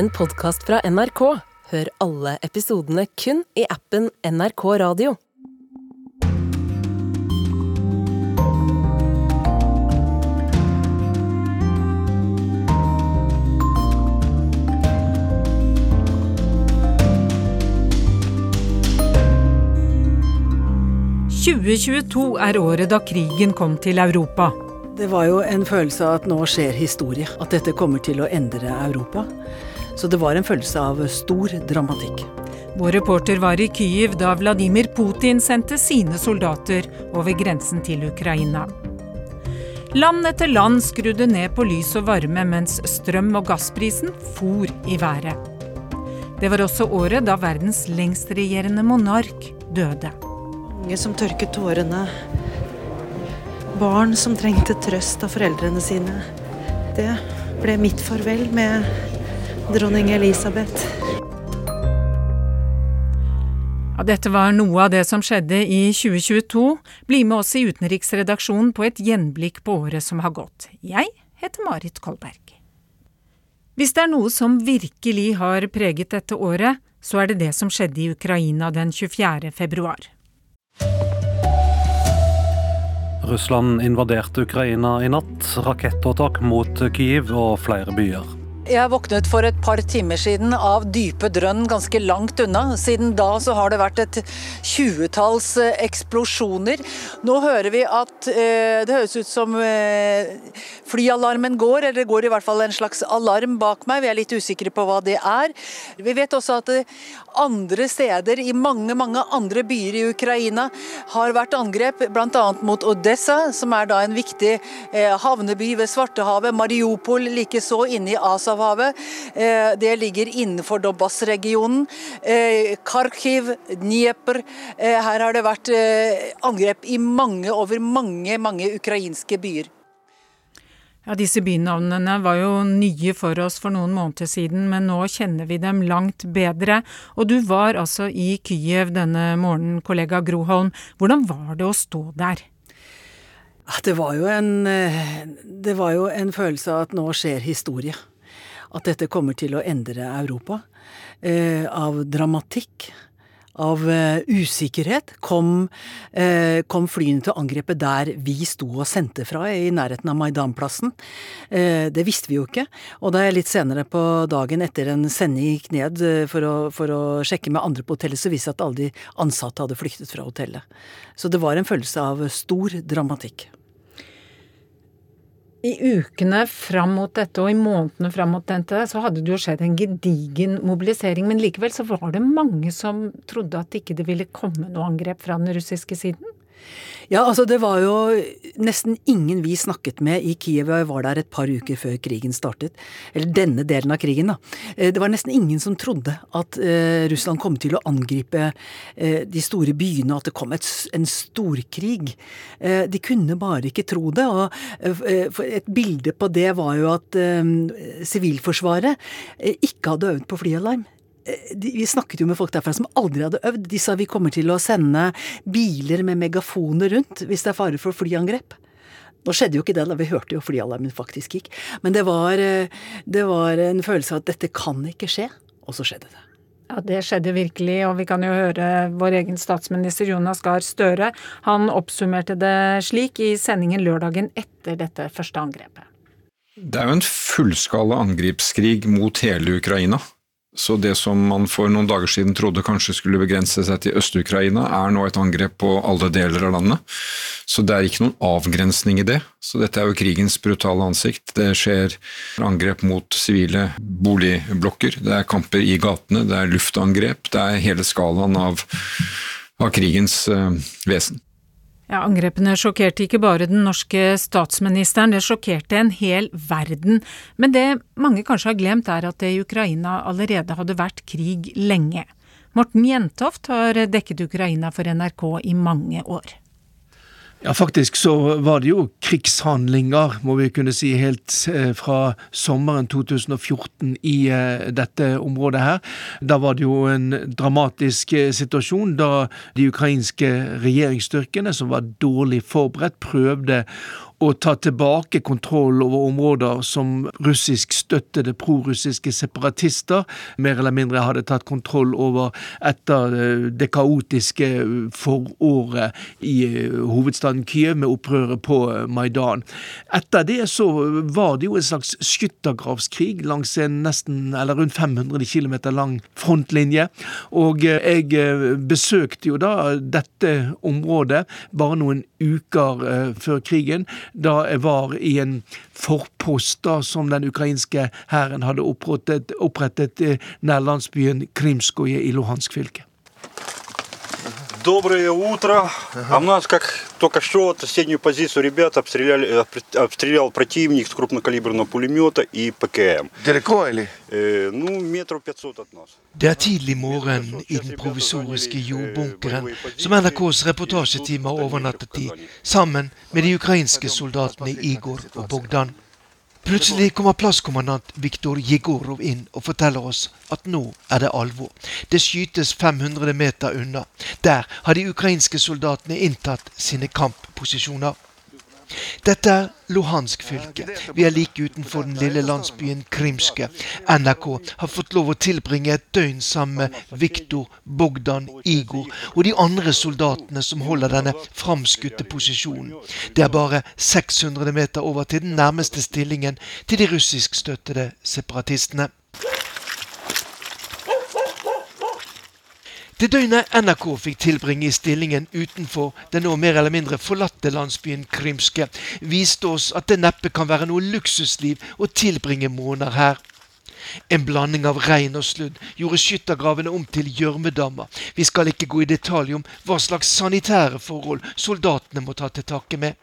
en podkast fra NRK. Hør alle episodene kun i appen NRK Radio. «2022 er året da krigen kom til Europa. Det var jo en følelse av at nå skjer historie. At dette kommer til å endre Europa. Så det var en følelse av stor dramatikk. Vår reporter var i Kyiv da Vladimir Putin sendte sine soldater over grensen til Ukraina. Land etter land skrudde ned på lys og varme mens strøm- og gassprisen for i været. Det var også året da verdens lengstregjerende monark døde. Unge som tørket tårene. Barn som trengte trøst av foreldrene sine. Det ble mitt farvel med dronning Elisabeth. Ja, dette var noe av det som skjedde i 2022. Bli med oss i utenriksredaksjonen på et gjenblikk på året som har gått. Jeg heter Marit Kolberg. Hvis det er noe som virkelig har preget dette året, så er det det som skjedde i Ukraina den 24. februar. Russland invaderte Ukraina i natt. Rakettåtak mot Kyiv og flere byer. Jeg våknet for et par timer siden av dype drønn ganske langt unna. Siden da så har det vært et tjuetalls eh, eksplosjoner. Nå hører vi at eh, det høres ut som eh, flyalarmen går, eller det går i hvert fall en slags alarm bak meg. Vi er litt usikre på hva det er. Vi vet også at eh, andre steder, i mange mange andre byer i Ukraina, har vært angrep, bl.a. mot Odessa, som er da en viktig eh, havneby ved Svartehavet. Mariupol likeså inne i Asav Azovhavet. Eh, det ligger innenfor Donbas-regionen. Eh, Kharkiv, Dnieper. Eh, her har det vært angrep i mange, over mange, mange ukrainske byer. Ja, Disse bynavnene var jo nye for oss for noen måneder siden, men nå kjenner vi dem langt bedre. Og du var altså i Kyiv denne morgenen, kollega Groholm. Hvordan var det å stå der? Det var, jo en, det var jo en følelse av at nå skjer historie at dette kommer til å endre Europa. Eh, av dramatikk, av eh, usikkerhet, kom, eh, kom, flyene til angrepet der vi sto og sendte fra, i nærheten av Maidan-plassen. Uh, det visste vi jo ikke. Og da jeg litt senere på dagen etter en sending gikk ned for å, for å sjekke med andre på hotellet, så viste det at alle de ansatte hadde flyktet fra hotellet. Så det var en følelse av stor dramatikk. I ukene fram mot dette og i månedene fram mot dette, så hadde det jo skjedd en gedigen mobilisering. Men likevel så var det mange som trodde at ikke det ville komme noe angrep fra den russiske siden? Ja, altså det var jo nesten ingen vi snakket med i Kiev. Jeg var der et par uker før krigen startet. Eller denne delen av krigen, da. Eh, det var nesten ingen som trodde at eh, Russland kom til å angripe eh, de store byene, at det kom et, en storkrig. De kunne bare ikke tro det. Og et bilde på det var jo at Sivilforsvaret ikke hadde øvd på flyalarm. Eh, vi snakket jo med folk derfra som aldri hadde øvd. De sa vi kommer til å sende biler med megafoner rundt hvis det er fare for flyangrep. Nå skjedde jo ikke det, da vi hørte jo flyalarmen faktisk gikk. Men det var, eh, det var en følelse av at dette kan ikke skje, og så skjedde det. Ja, Det skjedde virkelig, og vi kan jo høre vår egen statsminister Jonas Gahr Støre. Han oppsummerte det slik i sendingen lørdagen etter dette første angrepet. Det er jo en fullskala angrepskrig mot hele Ukraina. Så det som man for noen dager siden trodde kanskje skulle begrense seg til Øst-Ukraina, er nå et angrep på alle deler av landet. Så det er ikke noen avgrensning i det. Så dette er jo krigens brutale ansikt. Det skjer angrep mot sivile boligblokker, det er kamper i gatene, det er luftangrep. Det er hele skalaen av, av krigens uh, vesen. Ja, Angrepene sjokkerte ikke bare den norske statsministeren, det sjokkerte en hel verden. Men det mange kanskje har glemt, er at det i Ukraina allerede hadde vært krig lenge. Morten Jentoft har dekket Ukraina for NRK i mange år. Ja, faktisk så var det jo krigshandlinger, må vi kunne si, helt eh, fra sommeren 2014 i eh, dette området her. Da var det jo en dramatisk eh, situasjon da de ukrainske regjeringsstyrkene, som var dårlig forberedt, prøvde å ta tilbake kontroll over områder som russisk støttede prorussiske separatister mer eller mindre hadde tatt kontroll over etter eh, det kaotiske foråret i hovedstaden Kyiv med opprøret på Maidan. Etter det så var det jo en slags skyttergravskrig langs en nesten, eller rundt 500 km lang frontlinje. Og jeg besøkte jo da dette området bare noen uker før krigen, da jeg var i en forpost da, som den ukrainske hæren hadde opprettet, opprettet uh, nær landsbyen Krimskoje i Luhansk fylke. Доброе утро. Ага. А у нас как только что соседнюю позицию ребят обстреляли, обстрелял противник с крупнокалиберного пулемета и ПКМ. Далеко или? Э, ну, метров 500 от нас. Det er tidlig morgen i den provisoriske jordbunkeren som NRKs reportasjeteam har overnattet i, sammen med de ukrainske soldatene Igor og Bogdan. Plutselig kommer plasskommandant Viktor Jegorov inn og forteller oss at nå er det alvor. Det skytes 500 meter unna. Der har de ukrainske soldatene inntatt sine kampposisjoner. Dette er Luhansk fylke. Vi er like utenfor den lille landsbyen Krimske. NRK har fått lov å tilbringe et døgn sammen med Viktor, Bogdan, Igor og de andre soldatene som holder denne framskutte posisjonen. Det er bare 600 meter over til den nærmeste stillingen til de russiskstøttede separatistene. Det døgnet NRK fikk tilbringe i stillingen utenfor den nå mer eller mindre forlatte landsbyen Krymske, viste oss at det neppe kan være noe luksusliv å tilbringe måneder her. En blanding av regn og sludd gjorde skyttergravene om til gjørmedammer. Vi skal ikke gå i detalj om hva slags sanitære forhold soldatene må ta til takke med.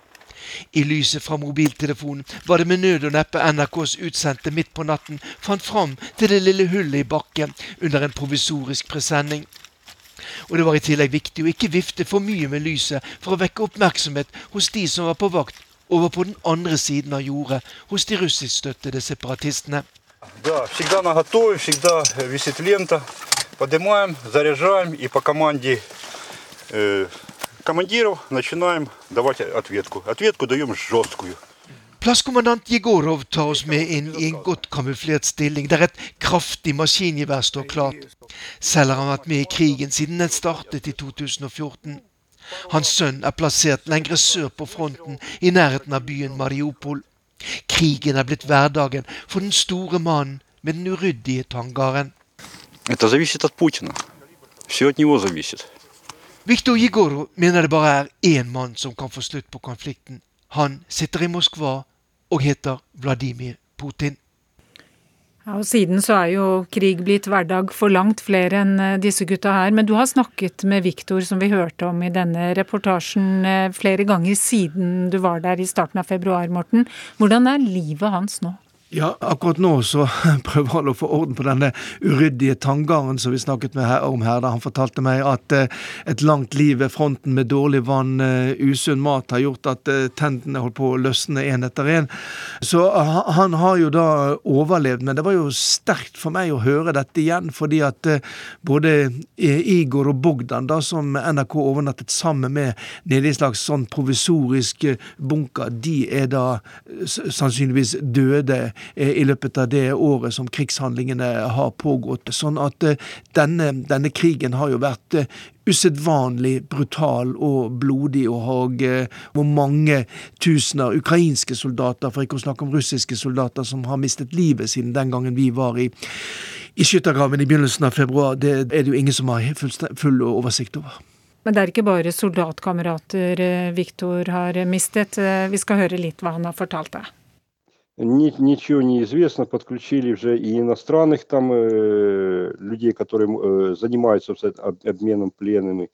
I lyset fra mobiltelefonen var det med nød og neppe NRKs utsendte midt på natten fant fram til det lille hullet i bakken under en provisorisk presenning. Og det var i tillegg viktig å ikke vifte for mye med lyset for å vekke oppmerksomhet hos de som var på vakt over på den andre siden av jordet, hos de russiskstøttede separatistene. Да, всегда на готове, всегда висит лента. Поднимаем, заряжаем и по команде э, командиров начинаем давать ответку. Ответку даем жесткую. Plasskommandant Jegorov tar oss med inn i en godt kamuflert stilling der et kraftig maskingevær står klart. Selv har han vært med i krigen siden den startet i 2014. Hans sønn er plassert lengre sør på fronten, i nærheten av byen Mariupol. Krigen er blitt hverdagen for den store mannen med den uryddige tangaren. Это зависит от Путина. Все от него зависит. Viktor Jegorov mener det bare er én mann som kan få slutt på konflikten. Han sitter i Moskva og heter Vladimir Putin. Ja, og Siden så er jo krig blitt hverdag for langt flere enn eh, disse gutta her. Men du har snakket med Viktor, som vi hørte om i denne reportasjen, eh, flere ganger siden du var der i starten av februar, Morten. Hvordan er livet hans nå? Ja, akkurat nå så prøver han å få orden på denne uryddige tanngarden som vi snakket med her, om her. da Han fortalte meg at eh, et langt liv ved fronten med dårlig vann, eh, usunn mat, har gjort at eh, tennene holdt på å løsne én etter én. Så han har jo da overlevd, men det var jo sterkt for meg å høre dette igjen, fordi at både Igor og Bogdan, da som NRK overnattet sammen med nede i en slags sånn provisorisk bunker, de er da sannsynligvis døde i løpet av det året som krigshandlingene har pågått. Sånn at eh, denne, denne krigen har jo vært eh, usedvanlig brutal og blodig, og hvor mange tusener ukrainske soldater, for ikke å snakke om russiske soldater, som har mistet livet siden den gangen vi var i, i skyttergraven i begynnelsen av februar, det er det jo ingen som har full oversikt over. Men det er ikke bare soldatkamerater Viktor har mistet. Vi skal høre litt hva han har fortalt deg. Ничего не известно, подключили уже и иностранных там э, людей, которые э, занимаются обменом пленными.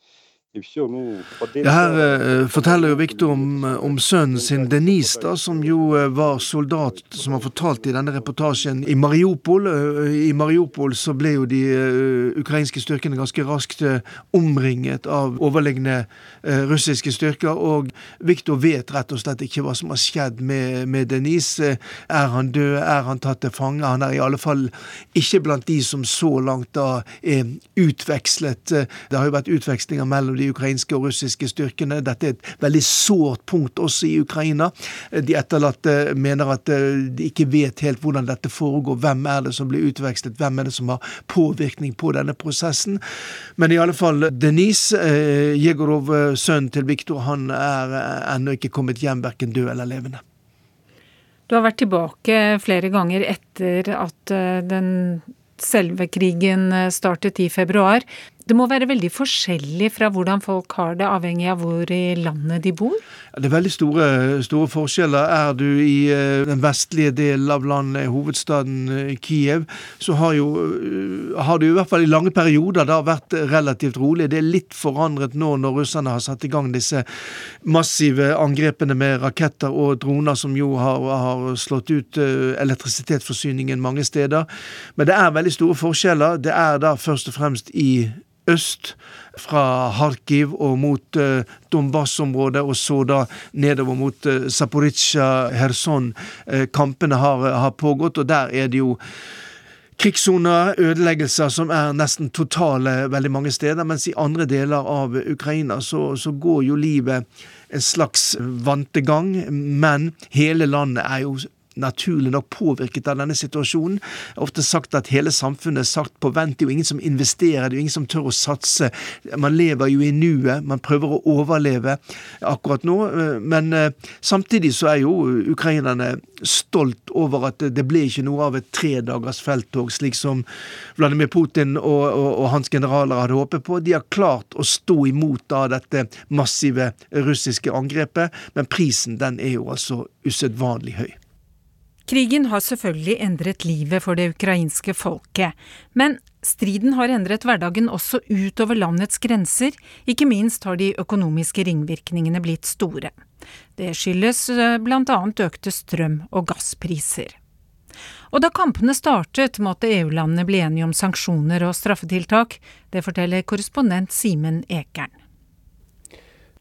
Det her eh, forteller jo Viktor om, om, sønnen sin Denise, da, som jo eh, var soldat, som har fortalt i denne reportasjen i Mariupol. Eh, I Mariupol så ble jo de uh, ukrainske styrkene ganske raskt omringet av overlegne uh, russiske styrker, og Viktor vet rett og slett ikke hva som har skjedd med, med Denise. Er han død? Er han tatt til fange? Han er i alle fall ikke blant de som så langt da er utvekslet. Det har jo vært utvekslinger mellom de de ukrainske og russiske styrkene. Dette er et veldig sårt punkt også i Ukraina. De etterlatte mener at de ikke vet helt hvordan dette foregår. Hvem er det som blir utvekslet, hvem er det som har påvirkning på denne prosessen. Men i alle fall, Denise eh, Jegorov, sønnen til Viktor, han er ennå ikke kommet hjem, verken død eller levende. Du har vært tilbake flere ganger etter at eh, den selve krigen eh, startet i februar. Det må være veldig forskjellig fra hvordan folk har det, avhengig av hvor i landet de bor? Det er veldig store, store forskjeller. Er du i eh, den vestlige delen av landet, hovedstaden eh, Kiev, så har, jo, har det i hvert fall i lange perioder da vært relativt rolig. Det er litt forandret nå når russerne har satt i gang disse massive angrepene med raketter og droner, som jo har, har slått ut elektrisitetsforsyningen mange steder. Men det er veldig store forskjeller. Det er da først og fremst i øst fra Kharkiv og mot uh, Donbas-området, og så da nedover mot uh, Zaporizjzja, Kherson. Uh, kampene har, har, pågått, og der er det jo krigssoner, ødeleggelser som er nesten totale veldig mange steder, mens i andre deler av Ukraina så, så går jo livet en slags vantegang, men hele landet er jo naturlig nok påvirket av denne situasjonen. Jeg har ofte sagt at hele samfunnet er sagt på vent. Det er jo ingen som investerer, det er jo ingen som tør å satse. Man lever jo i nuet, man prøver å overleve akkurat nå. Men eh, samtidig så er jo ukrainerne stolt over at det ble ikke noe av et tredagers felttog, slik som Vladimir Putin og, og, og, hans generaler hadde håpet på. De har klart å stå imot da dette massive russiske angrepet, men prisen den er jo altså usedvanlig høy. Krigen har selvfølgelig endret livet for det ukrainske folket, men striden har endret hverdagen også utover landets grenser, ikke minst har de økonomiske ringvirkningene blitt store. Det skyldes bl.a. blant annet økte strøm- og gasspriser. Og da kampene startet, måtte EU-landene bli enige om sanksjoner og straffetiltak. Det forteller korrespondent Simen Ekern.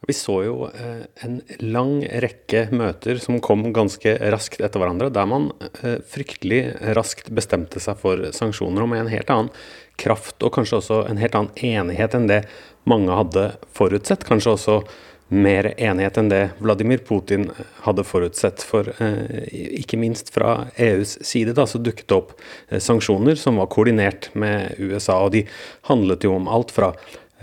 Vi så jo eh, en lang rekke møter som kom ganske raskt etter hverandre, der man eh, fryktelig raskt bestemte seg for sanksjoner, og med en helt annen kraft og kanskje også en helt annen enighet enn det mange hadde forutsett. Kanskje også mer enighet enn det Vladimir Putin hadde forutsett. For eh, ikke minst fra EUs side da, så dukket det opp sanksjoner som var koordinert med USA, og de handlet jo om alt fra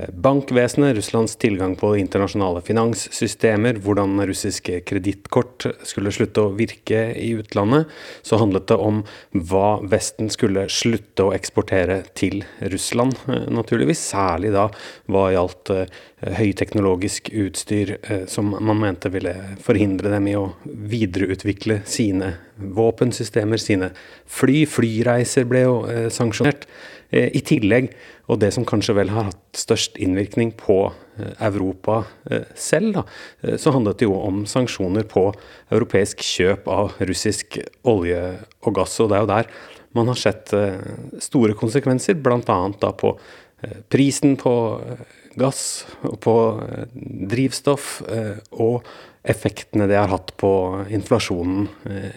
bankvesenet, Russlands tilgang på internasjonale finanssystemer, hvordan russiske kredittkort skulle slutte å virke i utlandet, så handlet det om hva Vesten skulle slutte å eksportere til Russland, eh, naturligvis. Særlig da hva gjaldt eh, høyteknologisk utstyr eh, som man mente ville forhindre dem i å videreutvikle sine våpensystemer, sine fly. Flyreiser ble jo sanksjonert. I tillegg og det som kanskje vel har hatt størst innvirkning på eh, Europa eh, selv, da, eh, så handlet det jo om sanksjoner på europeisk kjøp av russisk olje og gass. Og det er jo der man har sett store konsekvenser, bl.a. på prisen på gass og på drivstoff, og effektene det har hatt på inflasjonen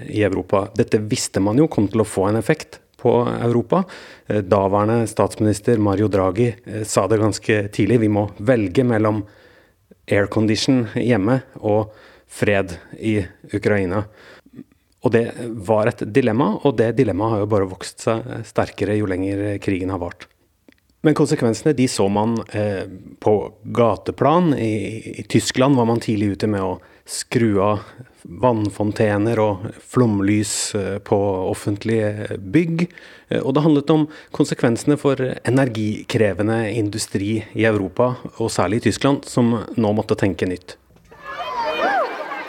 i Europa. Dette visste man jo kom til å få en effekt på Europa. Eh, daværende statsminister Mario Draghi eh, sa det ganske tidlig. Vi må velge mellom aircondition hjemme og fred i Ukraina. Og det var et dilemma, og det dilemmaet har jo bare vokst seg sterkere jo lenger krigen har vart. Men konsekvensene de så man eh, på gateplan. I, I, Tyskland var man tidlig ute med å skru av vannfontener og flomlys eh, på offentlige bygg. Eh, og det handlet om konsekvensene for energikrevende industri i Europa, og særlig i Tyskland, som nå måtte tenke nytt.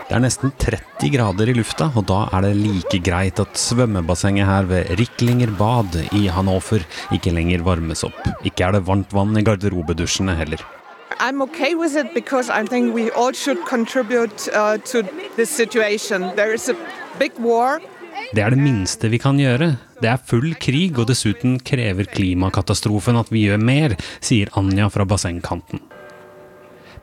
Det er nesten 30 grader i lufta, og da er det like greit at svømmebassenget her ved Riklinger bad i Hannover ikke lenger varmes opp. Ikke er det varmt vann i garderobedusjene heller. I'm okay with it because I think we all should contribute uh, to this situation. There is a big war. Det er det minste vi kan gjøre. Det er full krig, og dessuten krever klimakatastrofen at vi gjør mer, sier Anja fra bassengkanten.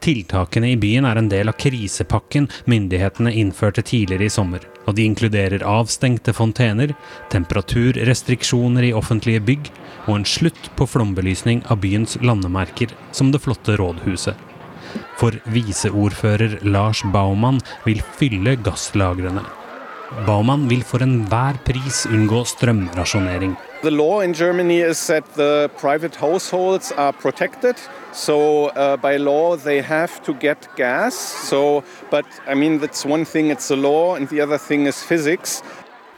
Tiltakene i byen er en del av krisepakken myndighetene innførte tidligere i sommer, og de inkluderer avstengte fontener, temperaturrestriksjoner i offentlige bygg og en slutt på flombelysning av byens landemerker, som det flotte rådhuset. For viseordfører Lars Baumann vil fylle gasslagrene. Baumann vil for enhver pris unngå strømrasjonering. The law in Germany is that the private households are protected. So uh, by law they have to get gas. So, but I mean that's one thing. It's the law, and the other thing is physics.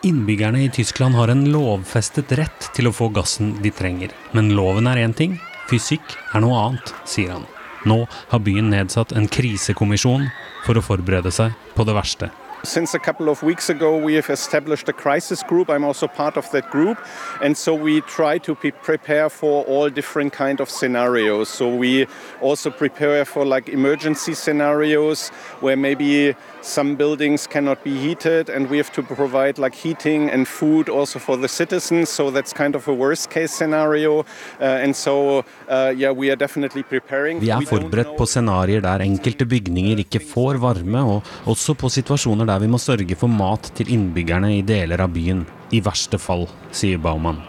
Innbyggerne i Tyskland har en lovfestet rett til å få gassen de trenger. Men loven er én ting, fysikk er noe annet, sier han. Nå har byen nedsatt en krisekommisjon for å forberede seg på det verste. Since a couple of weeks ago, we have established a crisis group. I'm also part of that group, and so we try to be prepare for all different kind of scenarios. So we also prepare for like emergency scenarios where maybe some buildings cannot be heated, and we have to provide like heating and food also for the citizens. So that's kind of a worst case scenario, uh, and so uh, yeah, we are definitely preparing. Vi er forberedt på scenarier der enkelte bygninger ikke får varme, og også på situasjoner der vi må sørge for mat til innbyggerne i deler av byen. I verste fall, sier Baumann.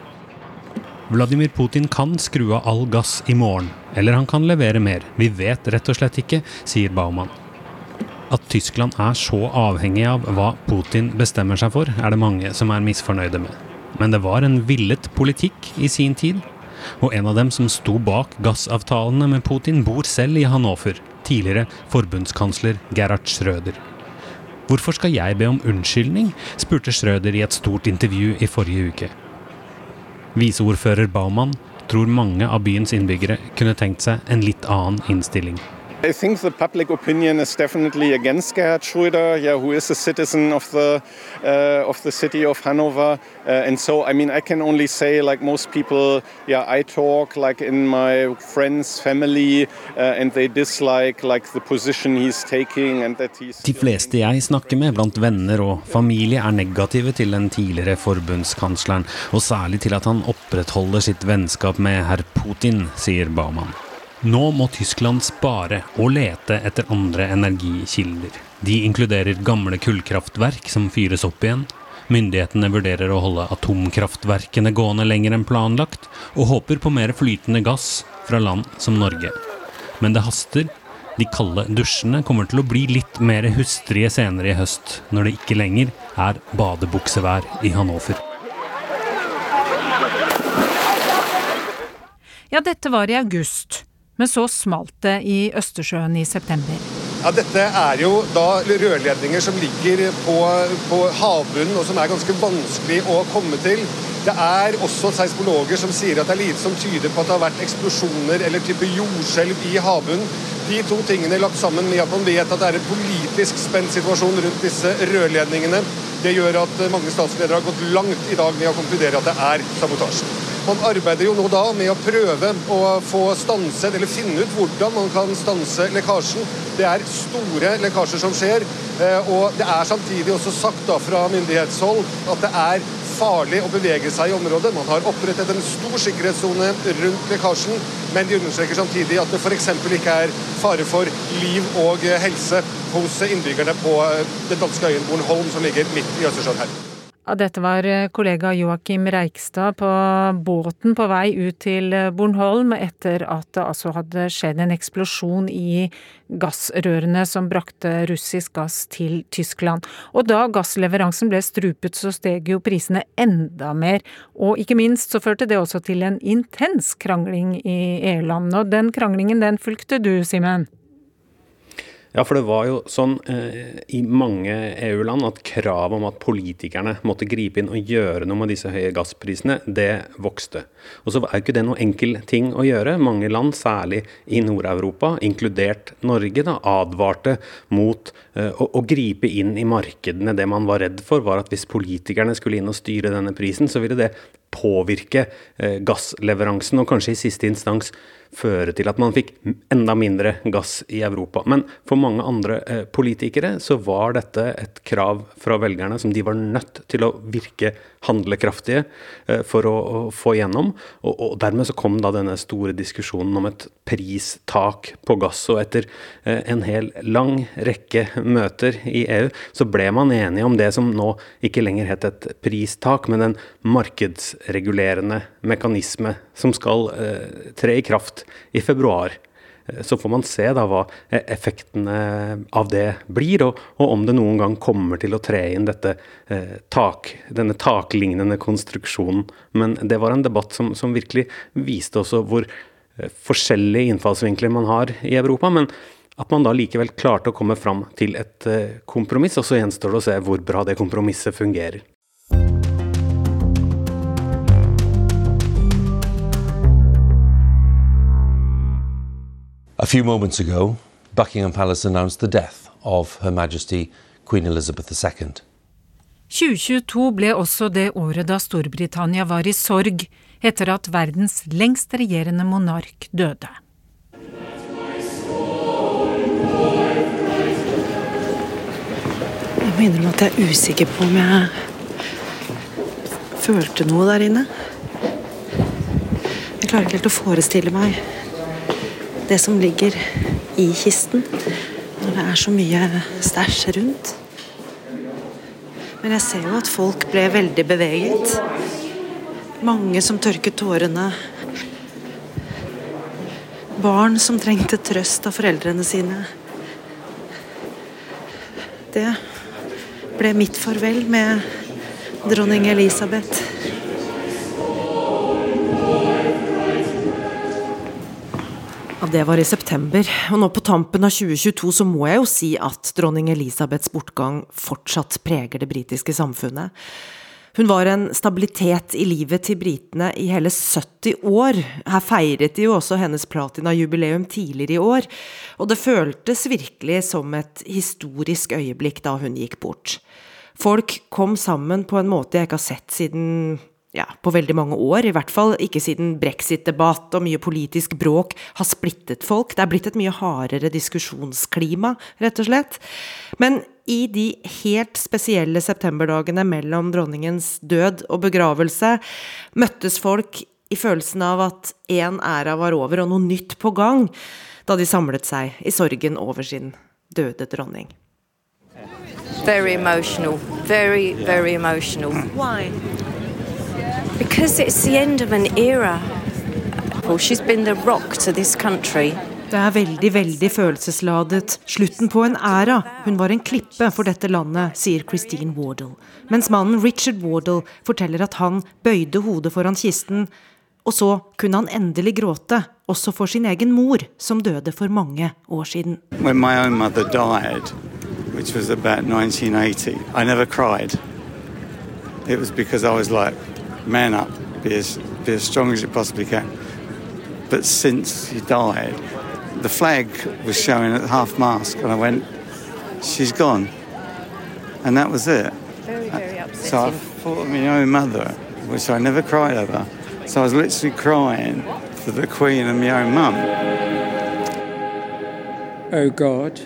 Vladimir Putin kan skru av all gass i morgen, eller han kan levere mer. Vi vet rett og slett ikke, sier Baumann. At Tyskland er så avhengig av hva Putin bestemmer seg for, er det mange som er misfornøyde med. Men det var en villet politikk i sin tid. Og en av dem som sto bak gassavtalene med Putin, bor selv i Hannover. Tidligere forbundskansler Gerhard Schrøder. Hvorfor skal jeg be om unnskyldning? spurte Schrøder i et stort intervju i forrige uke. Viseordfører Baumann tror mange av byens innbyggere kunne tenkt seg en litt annen innstilling. I think the public opinion is definitely against Gerhard Schröder, yeah, who is a citizen of the uh, of the city of Hanover, uh, and so I mean I can only say like most people, yeah, I talk like in my friends' family, uh, and they dislike like the position he's taking, and that he's. De fleste jeg snakker med blant venner og familie er negative til den tidligere forbundskansleren, og særlig til at han opprettholder sitt vennskap med herr Putin, sier Baumann. Nå må Tyskland spare og lete etter andre energikilder. De inkluderer gamle kullkraftverk som fyres opp igjen. Myndighetene vurderer å holde atomkraftverkene gående lenger enn planlagt, og håper på mer flytende gass fra land som Norge. Men det haster. De kalde dusjene kommer til å bli litt mer hustrige senere i høst, når det ikke lenger er badebuksevær i Hannover. Ja, dette var i august. Men så smalt det i Østersjøen i september. Ja, Dette er jo da rørledninger som ligger på, på havbunnen og som er ganske vanskelig å komme til. Det er også seismologer som sier at det er lite som tyder på at det har vært eksplosjoner eller type jordskjelv i havbunnen. De to tingene lagt sammen med at man vet at det er en politisk spent situasjon rundt disse rørledningene, det gjør at mange statsledere har gått langt i dag med å konkludere at det er sabotasje. Man arbeider jo nå da med å prøve å få stanset, eller finne ut hvordan man kan stanse lekkasjen. Det er store lekkasjer som skjer, og det er samtidig også sagt da fra myndighetshold at det er farlig å bevege seg i området. Man har opprettet en stor sikkerhetssone rundt lekkasjen, men de understreker samtidig at det f.eks. ikke er fare for liv og helse hos innbyggerne på den danske øyen Bornholm, som ligger midt i Østersjøen her. Dette var kollega Joakim Reikstad på båten på vei ut til Bornholm etter at det altså hadde skjedd en eksplosjon i gassrørene som brakte russisk gass til Tyskland. Og da gassleveransen ble strupet, så steg jo prisene enda mer. Og ikke minst så førte det også til en intens krangling i EU-landene. Og den kranglingen, den fulgte du, Simen? Ja, for det var jo sånn eh, i mange EU-land at kravet om at politikerne måtte gripe inn og gjøre noe med disse høye gassprisene, det vokste. Og så er jo ikke det noe enkel ting å gjøre. Mange land, særlig i Nord-Europa, inkludert Norge, da, advarte mot eh, å, å, gripe inn i markedene. Det man var redd for, var at hvis politikerne skulle inn og styre denne prisen, så ville det påvirke eh, gassleveransen, og kanskje i siste instans føre til at man fikk enda mindre gass i Europa. Men for mange andre eh, politikere så var dette et krav fra velgerne som de var nødt til å virke handlekraftige eh, for å, å, få gjennom. Og, og, dermed så kom da denne store diskusjonen om et pristak på gass. Og etter eh, en hel lang rekke møter i EU så ble man enige om det som nå ikke lenger het et pristak, men en markedsregulerende mekanisme som skal eh, tre i kraft i februar så får man se da hva effektene av det blir, og, og om det noen gang kommer til å tre inn dette eh, tak, denne taklignende konstruksjonen. Men det var en debatt som, som virkelig viste også hvor eh, forskjellige innfallsvinkler man har i Europa. men at man da likevel klarte å komme fram til et eh, kompromiss, og så gjenstår det å se hvor bra det kompromisset fungerer. A few moments ago, Buckingham Palace announced the death of Her Majesty Queen Elizabeth II. 2022 ble også det året da Storbritannia var i sorg etter at verdens lengst regjerende monark døde. Jeg må innrømme at jeg er usikker på om jeg følte noe der inne. Jeg klarer ikke helt å forestille meg det som ligger i kisten, når det er så mye stæsj rundt. Men jeg ser jo at folk ble veldig beveget. Mange som tørket tårene. Barn som trengte trøst av foreldrene sine. Det ble mitt farvel med dronning Elisabeth. Det var i september, og nå på tampen av 2022 så må jeg jo si at dronning Elisabeths bortgang fortsatt preger det britiske samfunnet. Hun var en stabilitet i livet til britene i hele 70 år. Her feiret de jo også hennes platinajubileum tidligere i år, og det føltes virkelig som et historisk øyeblikk da hun gikk bort. Folk kom sammen på en måte jeg ikke har sett siden ja, på veldig mange år, i hvert fall ikke siden brexit-debatt og mye politisk bråk har splittet folk. Det er blitt et mye hardere diskusjonsklima, rett og slett. Men i de helt spesielle septemberdagene mellom dronningens død og begravelse møttes folk i følelsen av at én æra var over og noe nytt på gang, da de samlet seg i sorgen over sin døde dronning. Very emotional. Very, very emotional. Why? Because it's the end of an era. Well, she's been the rock to this country. Det er veldig, veldig følelsesladet. Slutten på en æra. Hun var en klippe for dette landet, sier Christine Wardle. Mens mannen Richard Wardle forteller at han bøyde hodet foran kisten, og så kunne han endelig gråte, også for sin egen mor, som døde for mange år siden. When my own mother died, which was about 1980, I never cried. It was because I was like, man up, be as, be as strong as you possibly can. But since he died, the flag was showing at half mast, and I went, she's gone. And that was it. Very, very upsetting. So I thought of my own mother, which I never cried over. So I was literally crying for the Queen and my own mum. Oh God,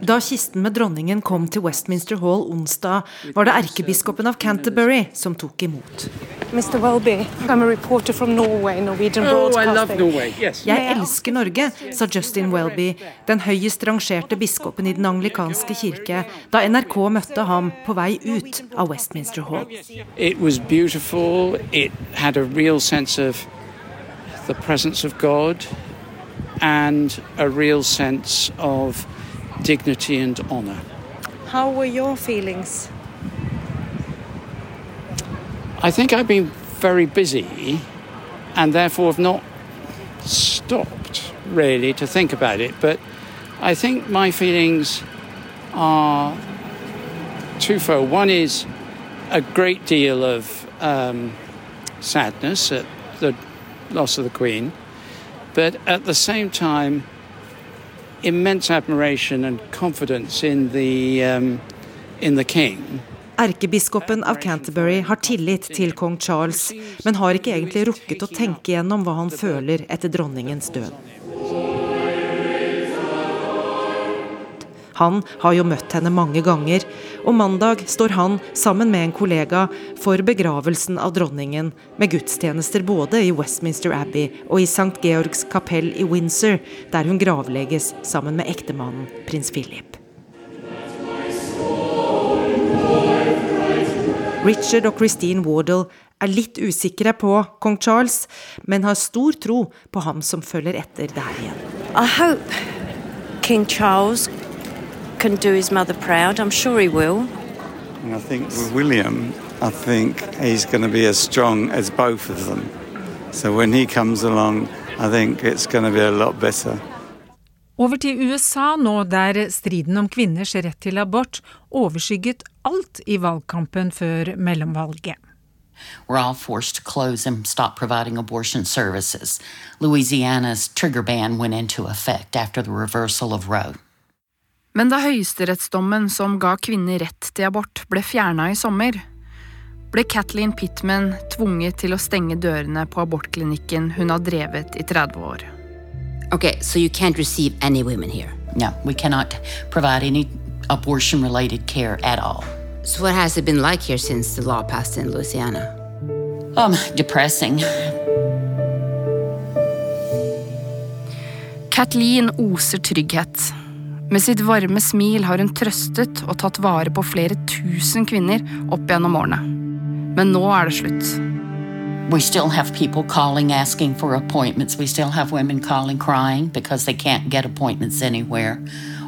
Da kisten med dronningen kom til Westminster Hall onsdag, var det erkebiskopen av Canterbury som tok imot. Welby, I'm a reporter from Norway, Oh, I Broadcasting. love Norway, yes. Jeg elsker Norge, sa Justin Welby, den høyest rangerte biskopen i den anglikanske kirke, da NRK møtte ham på vei ut av Westminster Hall. It was beautiful. It had a real sense of the presence of God and a real sense of dignity and honor. How were your feelings? I think I've been very busy and therefore have not stopped really to think about it. But I think my feelings are twofold. One is a great deal of um, sadness at the loss of the Queen, but at the same time, immense admiration and confidence in the um, in the King. Erkebiskopen av Canterbury har tillit til kong Charles, men har ikke egentlig rukket å tenke gjennom hva han føler etter dronningens død. Han har jo møtt henne mange ganger, og mandag står han sammen med en kollega for begravelsen av dronningen, med gudstjenester både i Westminster Abbey og i St. Georgs kapell i Windsor, der hun gravlegges sammen med ektemannen prins Philip. Richard og Christine Wardle er litt usikre på kong Charles, men har stor tro på ham som følger etter der igjen. I hope King Charles can do his mother proud. I'm sure he will. And I think with William, I think he's going to be as strong as both of them. So when he comes along, I think it's going to be a lot better. Over til USA nå, der striden om kvinners rett til abort overskygget alt i valgkampen før mellomvalget. We're all forced to close and stop providing abortion services. Louisiana's trigger ban went into effect after the reversal of Roe. Men da høyesterettsdommen som ga kvinner rett til abort, ble fjerna i sommer, ble Kathleen Pittman tvunget til å stenge dørene på abortklinikken hun har drevet i 30 år. Okay, so you can't receive any women here? No, we cannot provide any abortion related care at all. So, what has it been like here since the law passed in Louisiana? Um, depressing. Kathleen oser trygghet. Med sitt varme smil har hun trøstet og tatt vare på flere tusen kvinner opp gjennom årene. Men nå er det slutt. We still have people calling asking for appointments. We still have women calling crying because they can't get appointments anywhere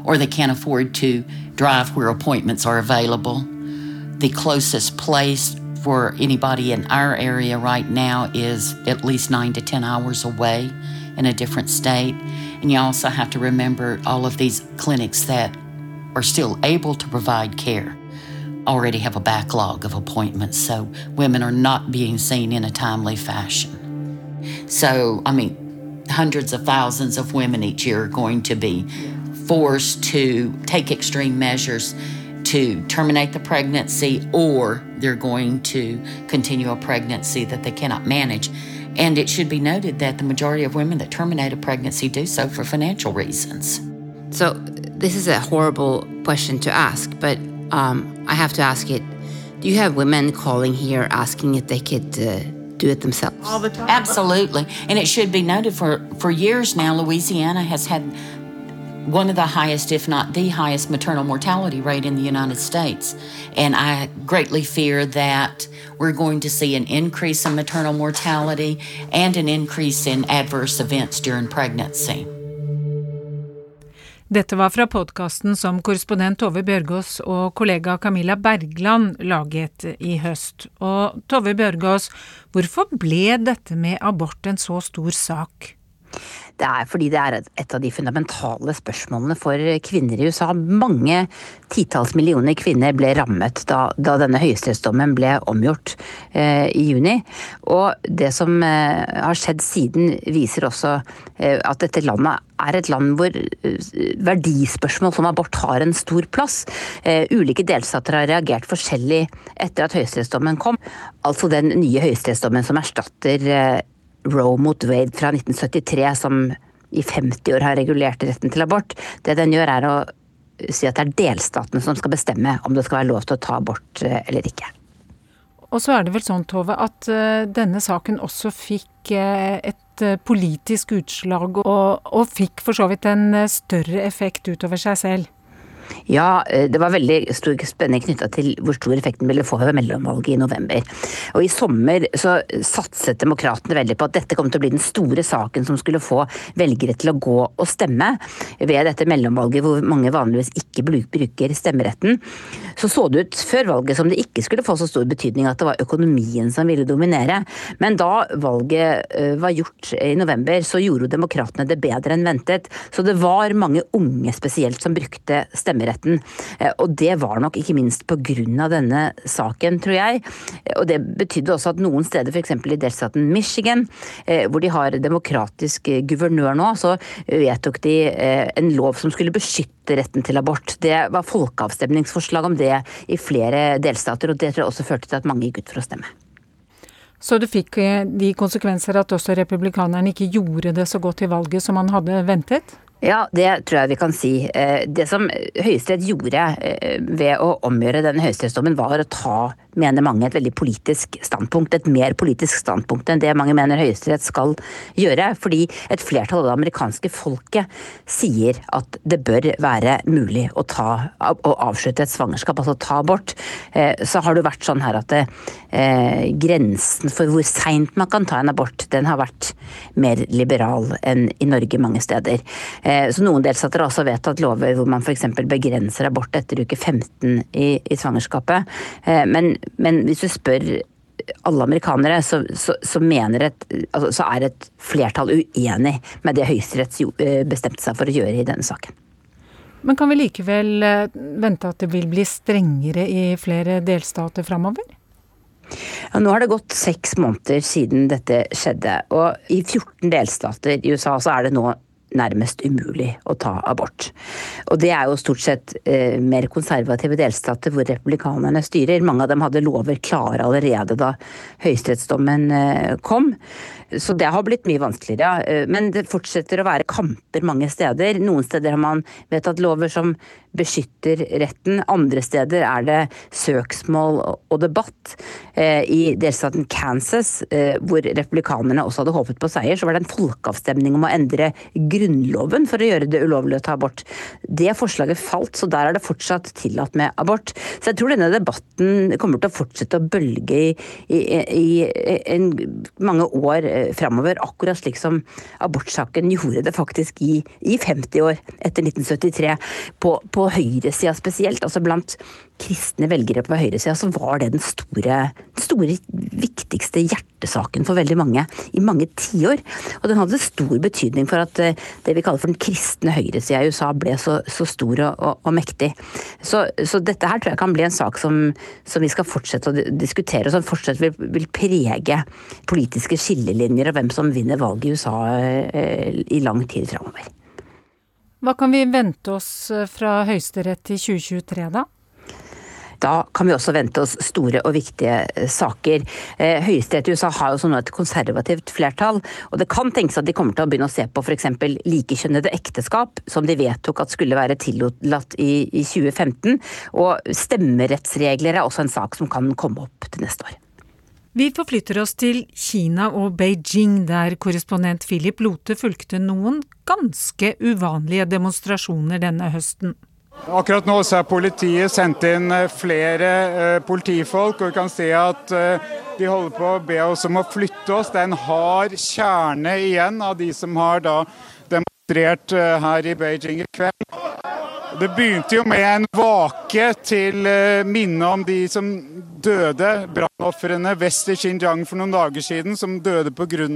or they can't afford to drive where appointments are available. The closest place for anybody in our area right now is at least nine to 10 hours away in a different state. And you also have to remember all of these clinics that are still able to provide care already have a backlog of appointments, so women are not being seen in a timely fashion. So, I mean, hundreds of thousands of women each year are going to be forced to take extreme measures to terminate the pregnancy or they're going to continue a pregnancy that they cannot manage. And it should be noted that the majority of women that terminate a pregnancy do so for financial reasons. So, this is a horrible question to ask, but um, I have to ask it. Do you have women calling here asking if they could uh, do it themselves? All the time. Absolutely. And it should be noted for, for years now, Louisiana has had one of the highest, if not the highest, maternal mortality rate in the United States. And I greatly fear that we're going to see an increase in maternal mortality and an increase in adverse events during pregnancy. Dette var fra podkasten som korrespondent Tove Bjørgaas og kollega Camilla Bergland laget i høst. Og Tove Bjørgaas, hvorfor ble dette med abort en så stor sak? Det er fordi det er et av de fundamentale spørsmålene for kvinner i USA. Mange titalls millioner kvinner ble rammet da, da denne høyesterettsdommen ble omgjort eh, i juni. Og det som eh, har skjedd siden viser også eh, at dette landet er et land hvor eh, verdispørsmål som abort har en stor plass. Eh, ulike delstater har reagert forskjellig etter at høyesterettsdommen kom. Altså den nye høyesterettsdommen som erstatter eh, Roe mot Wade fra 1973, som i 50 år har regulert retten til abort. Det den gjør, er å si at det er delstatene som skal bestemme om det skal være lov til å ta abort eh, eller ikke. Og så er det vel sånn, Tove, at uh, denne saken også fikk uh, et politisk utslag, og, og fikk for så vidt en større effekt utover seg selv. Ja, eh, det var veldig stor spenning knytta til hvor stor effekten ville få ved mellomvalget i november. Og i sommer så satset demokratene veldig på at dette kom til å bli den store saken som skulle få velgere til å gå og stemme ved dette mellomvalget hvor mange vanligvis ikke bruker stemmeretten. Så så det ut før valget som det ikke skulle få så stor betydning at det var økonomien som ville dominere. Men da valget eh, var gjort i november, så gjorde demokratene det bedre enn ventet. Så det var mange unge spesielt som brukte stemmeretten stemmeretten. Eh, og det var nok ikke minst pga. denne saken, tror jeg. Og det betydde også at noen steder, f.eks. i delstaten Michigan, eh, hvor de har demokratisk guvernør nå, så vedtok de eh, en lov som skulle beskytte retten til abort. Det var folkeavstemningsforslag om det i flere delstater, og det tror jeg også førte til at mange gikk ut for å stemme. Så det fikk de konsekvenser at også republikanerne ikke gjorde det så godt i valget som man hadde ventet? Ja, det tror jeg vi kan si. Eh, det som Høyesterett gjorde eh, ved å omgjøre denne høyesterettsdommen, var å ta, mener mange, et veldig politisk standpunkt. Et mer politisk standpunkt enn det mange mener Høyesterett skal gjøre. Fordi et flertall av det amerikanske folket sier at det bør være mulig å, ta, å avslutte et svangerskap, altså ta abort. Eh, så har det vært sånn her at det, grensen for hvor seint man kan ta en abort, den har vært mer liberal enn i Norge mange steder. Eh, så Noen delstater har også vedtatt lover hvor man f.eks. begrenser abort etter uke 15 i, i svangerskapet. Eh, men, men, hvis du spør alle amerikanere, så, så, så, et, altså, så er et flertall uenig med det Høyesterett eh, bestemte seg for å gjøre i denne saken. Men kan vi likevel vente at det vil bli strengere i flere delstater framover? Ja, nå har det gått seks måneder siden dette skjedde, og i 14 delstater i USA så er det nå nærmest umulig å ta abort. Og det er jo stort sett eh, mer konservative delstater hvor republikanerne styrer. Mange av dem hadde lover klare allerede da høyesterettsdommen eh, kom. Så det har blitt mye vanskeligere. Ja. men det fortsetter å være kamper mange steder. Noen steder har man vedtatt lover som beskytter retten. Andre steder er det søksmål og debatt. Eh, I delstaten Kansas, eh, hvor republikanerne også hadde håpet på seier, så var det en folkeavstemning om å endre grunnloven for å gjøre det ulovlig å ta abort. Det forslaget falt, så der er det fortsatt tillatt med abort. Så jeg tror denne debatten kommer til å fortsette å bølge i, i, i, en, mange år Eh, framover, akkurat slik som abortsaken gjorde det faktisk i, i 50 år etter 1973. På, på høyresida spesielt, altså blant kristne velgere på høyresida, så var det den store, store, viktigste hjertesaken for veldig mange i mange tiår. Og den hadde stor betydning for at eh, det vi kaller for den kristne høyresida i USA ble så, så stor og, og, og mektig. Så, så, dette her tror jeg kan bli en sak som, som vi skal fortsette å diskutere, og som fortsatt vil, vil, prege politiske skillelinjer og hvem som vinner valget i USA eh, i lang tid framover. Hva kan vi vente oss eh, fra Høyesterett i 2023, da? Da kan vi også vente oss store og viktige eh, saker. Eh, Høyesterett i USA har jo sånn et konservativt flertall, og det kan tenkes at de kommer til å begynne å se på f.eks. likekjønnede ekteskap, som de vedtok at skulle være tillatt i, i 2015. Og stemmerettsregler er også en sak som kan komme opp til neste år. Vi forflytter oss til Kina og Beijing, der korrespondent Philip Lote fulgte noen ganske uvanlige demonstrasjoner denne høsten. Akkurat nå så er politiet sendt inn eh, flere uh, politifolk, og vi kan se at uh, de holder på å be oss om å flytte oss. Det er en hard kjerne igjen av de som har da demonstrert her i Beijing i kveld. Det begynte jo med en vake til minne om de som døde, brannofrene vest i Xinjiang for noen dager siden, som døde pga.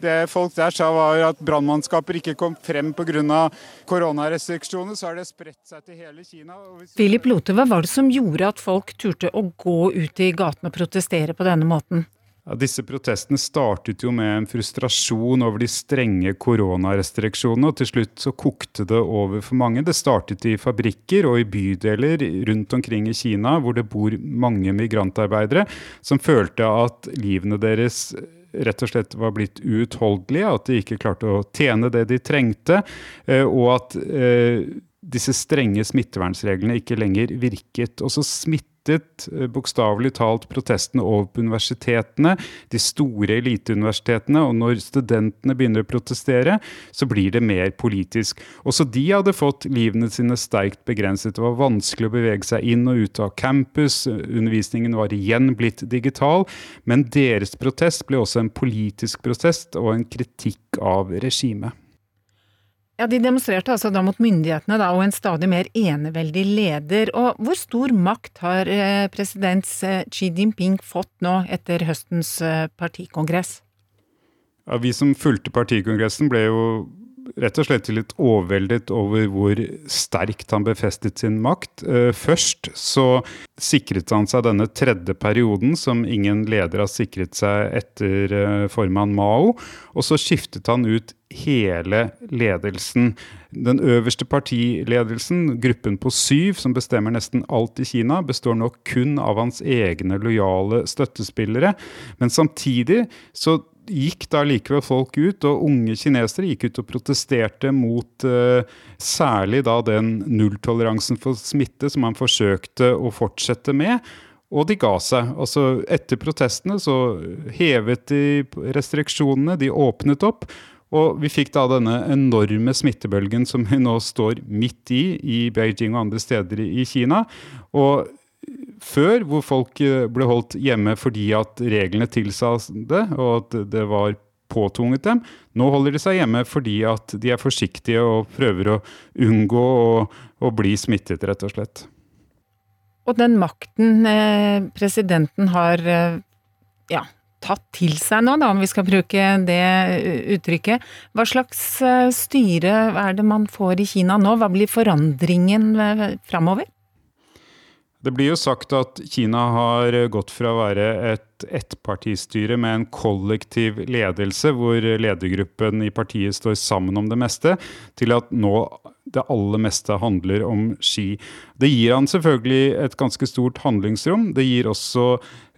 det folk der sa var at brannmannskaper ikke kom frem pga. koronarestriksjoner. Så har det spredt seg til hele Kina. Philip Lote, hva var det som gjorde at folk turte å gå ut i gatene og protestere på denne måten? Ja, disse protestene startet jo med en frustrasjon over de strenge koronarestriksjonene, og til slutt så kokte det over for mange. Det startet i fabrikker og i bydeler rundt omkring i Kina, hvor det bor mange migrantarbeidere, som følte at livene deres rett og slett var blitt uutholdelige, at de ikke klarte å tjene det de trengte, eh, og at eh, disse strenge smittevernreglene ikke lenger virket. Og så smitt rettet eh, bokstavelig talt protestene over på universitetene, de store eliteuniversitetene. Og når studentene begynner å protestere, så blir det mer politisk. Også de hadde fått livene sine sterkt begrenset. Det var vanskelig å bevege seg inn og ut av campus. Undervisningen var igjen blitt digital. Men deres protest ble også en politisk protest og en kritikk av regimet. Ja, De demonstrerte altså da mot myndighetene da, og en stadig mer eneveldig leder. Og hvor stor makt har eh, president eh, Xi Jinping fått nå etter høstens eh, partikongress? Ja, Vi som fulgte partikongressen ble jo rett og slett litt overveldet over hvor sterkt han befestet sin makt. Først så sikret han seg denne tredje perioden som ingen leder har sikret seg etter formann Mao. Og så skiftet han ut hele ledelsen. Den øverste partiledelsen, gruppen på syv, som bestemmer nesten alt i Kina, består nå kun av hans egne lojale støttespillere. Men samtidig så gikk da likevel folk ut, og unge kinesere gikk ut og protesterte mot uh, særlig da den nulltoleransen for smitte som man forsøkte å fortsette med. Og de ga seg. Altså Etter protestene så hevet de restriksjonene, de åpnet opp. Og vi fikk da denne enorme smittebølgen som vi nå står midt i, i Beijing og andre steder i Kina. Og før, hvor folk eh, ble holdt hjemme fordi at reglene tilsa det, og at det var påtvunget dem. Nå holder de seg hjemme fordi at de er forsiktige og prøver å unngå å, å bli smittet, rett og slett. Og den makten eh, presidenten har eh, ja, tatt til seg nå, da, om vi skal bruke det uttrykket. Hva slags styre er det man får i Kina nå? Hva blir forandringen framover? Det blir jo sagt at Kina har gått fra å være et ettpartistyre med en kollektiv ledelse, hvor ledergruppen i partiet står sammen om det meste, til at nå det aller meste handler om ski. Det gir han selvfølgelig et ganske stort handlingsrom. Det gir også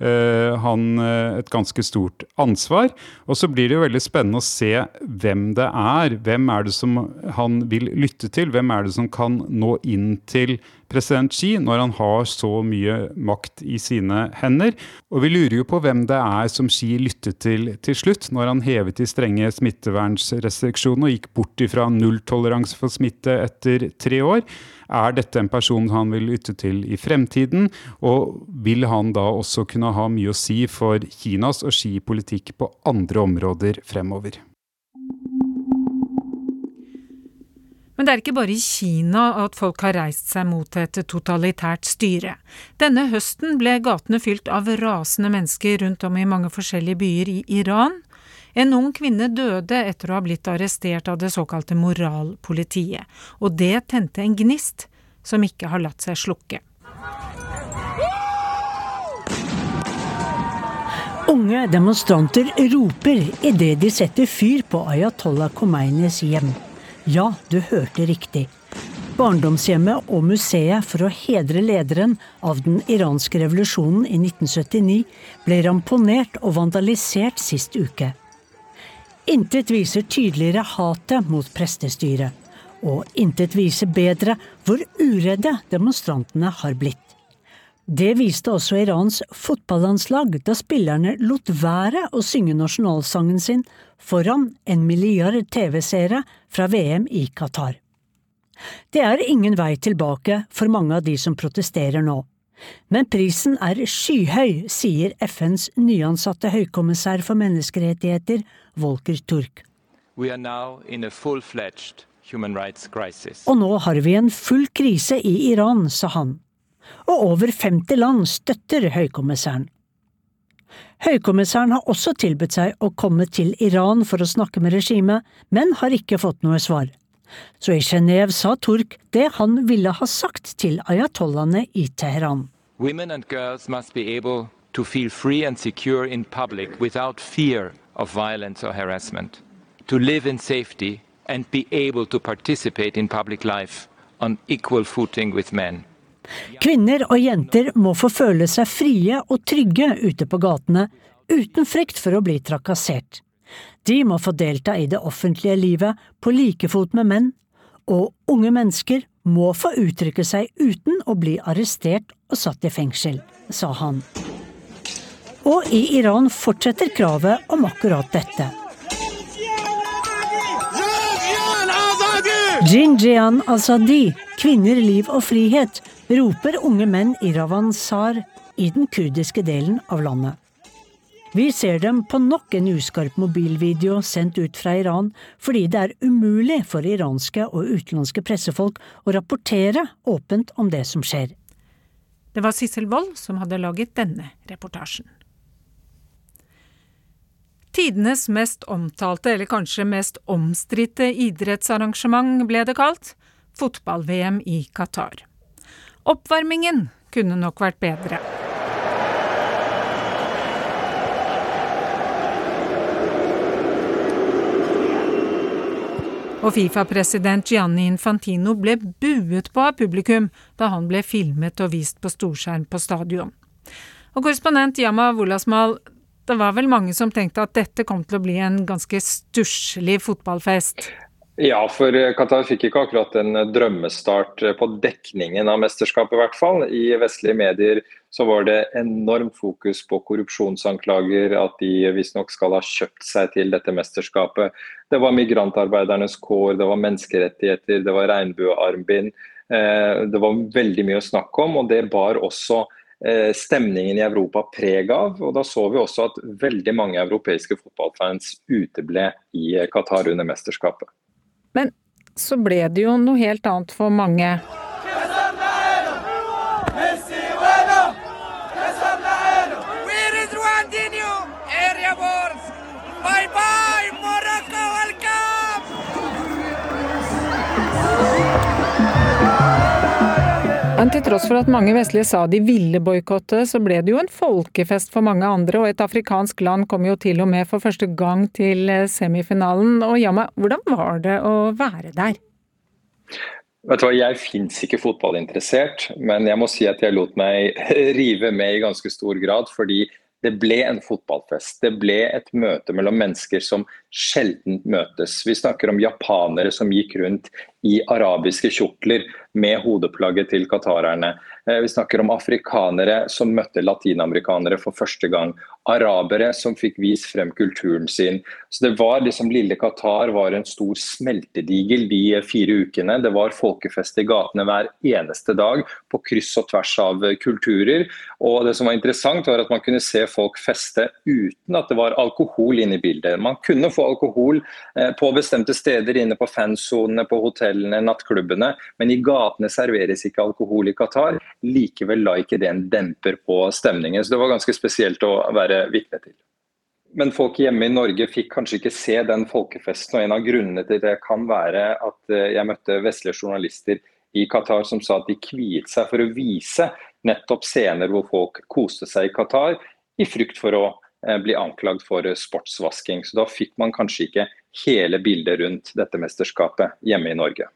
eh, han eh, et ganske stort ansvar. Og så blir det jo veldig spennende å se hvem det er. Hvem er det som han vil lytte til? Hvem er det som kan nå inn til president Xi når han har så mye makt i sine hender? Og vi lurer jo på hvem det er som Xi lyttet til til slutt, når han hevet de strenge smittevernrestriksjonene og gikk bort ifra nulltoleranse for smitte etter tre år. Er dette en person han vil lytte til i fremtiden, og vil han da også kunne ha mye å si for Kinas og skipolitikk på andre områder fremover? Men det er ikke bare i Kina at folk har reist seg mot et totalitært styre. Denne høsten ble gatene fylt av rasende mennesker rundt om i mange forskjellige byer i Iran, en ung kvinne døde etter å ha blitt arrestert av det såkalte moralpolitiet, og det tente en gnist som ikke har latt seg slukke. Unge demonstranter roper idet de setter fyr på Ayatollah Khomeinis hjem. Ja, du hørte riktig. Barndomshjemmet og museet for å hedre lederen av den iranske revolusjonen i 1979 ble ramponert og vandalisert sist uke. Intet viser tydeligere hatet mot prestestyret. Og intet viser bedre hvor uredde demonstrantene har blitt. Det viste også Irans fotballandslag da spillerne lot være å synge nasjonalsangen sin foran en milliard TV-seere fra VM i Qatar. Det er ingen vei tilbake for mange av de som protesterer nå. Men prisen er skyhøy, sier FNs nyansatte høykommissær for menneskerettigheter, Volker Turk. Og nå har vi en full krise i Iran, sa han. Og over 50 land støtter høykommissæren. Høykommissæren har også tilbudt seg å komme til Iran for å snakke med regimet, men har ikke fått noe svar. Så i Genéve sa Turk det han ville ha sagt til ayatollahene i Teheran. Women and girls must be able to feel free and secure in public without fear of violence or harassment, to live in safety and be able to participate in public life on equal footing with men. Kvinner og jenter må få føle seg frie og trygge ute på gatene, uten frykt for å bli trakassert. De må få delta i det offentlige livet på like fot med menn, og unge mennesker må få uttrykke seg uten å bli arrestert og satt i fengsel, sa han. Og i Iran fortsetter kravet om akkurat dette. Jinjian Azadi, kvinner, liv og frihet, roper unge menn i Ravansar i den kurdiske delen av landet. Vi ser dem på nok en uskarp mobilvideo sendt ut fra Iran fordi det er umulig for iranske og utenlandske pressefolk å rapportere åpent om det som skjer. Det var Sissel Wold som hadde laget denne reportasjen. Tidenes mest omtalte, eller kanskje mest omstridte idrettsarrangement ble det kalt, fotball-VM i Qatar. Oppvarmingen kunne nok vært bedre. Og Fifa-president Gianni Infantino ble buet på av publikum da han ble filmet og vist på storskjerm på stadion. Og korrespondent Yama Wolasmal, Det var vel mange som tenkte at dette kom til å bli en ganske stusslig fotballfest? Ja, for Qatar fikk ikke akkurat en drømmestart på dekningen av mesterskapet, i hvert fall. I vestlige medier så var det enormt fokus på korrupsjonsanklager, at de visstnok skal ha kjøpt seg til dette mesterskapet. Det var migrantarbeidernes kår, det var menneskerettigheter, det var regnbuearmbind. Eh, det var veldig mye å snakke om, og det bar også eh, stemningen i Europa preg av. og Da så vi også at veldig mange europeiske fotballfans uteble i Qatar under mesterskapet. Men så ble det jo noe helt annet for mange. Tross for at mange vestlige sa de ville boikotte, så ble det jo en folkefest for mange andre, og et afrikansk land kom jo til og med for første gang til eh, semifinalen. Og Yama, hvordan var det å være der? Vet du hva, Jeg fins ikke fotballinteressert, men jeg må si at jeg lot meg rive med i ganske stor grad. fordi det ble en fotballfest. Det ble et møte mellom mennesker som sjelden møtes. Vi snakker om japanere som gikk rundt i arabiske kjortler med hodeplagget til qatarerne. Eh, vi snakker om afrikanere som møtte latinamerikanere for første gang. Arabere som fikk vist frem kulturen sin. Så det var liksom Lille Qatar var en stor smeltedigel de fire ukene. Det var folkefest i gatene hver eneste dag på kryss og tvers av kulturer. Og det som var interessant var at Man kunne se folk feste uten at det var alkohol inne i bildet. Man kunne få alkohol eh, på bestemte steder inne på fansonene, på hotellene, nattklubbene, men i gatene serveres ikke alkohol i Qatar likevel la ikke det en demper på stemningen. Så det var ganske spesielt å være vitne til. Men folk hjemme i Norge fikk kanskje ikke se den folkefesten. og En av grunnene til det kan være at eh, jeg møtte vestlige journalister i Qatar som sa at de kviet seg for å vise nettopp scener hvor folk koste seg i Qatar, i frykt for å eh, bli anklagd for sportsvasking. Så da fikk man kanskje ikke hele bildet rundt dette mesterskapet hjemme i Norge.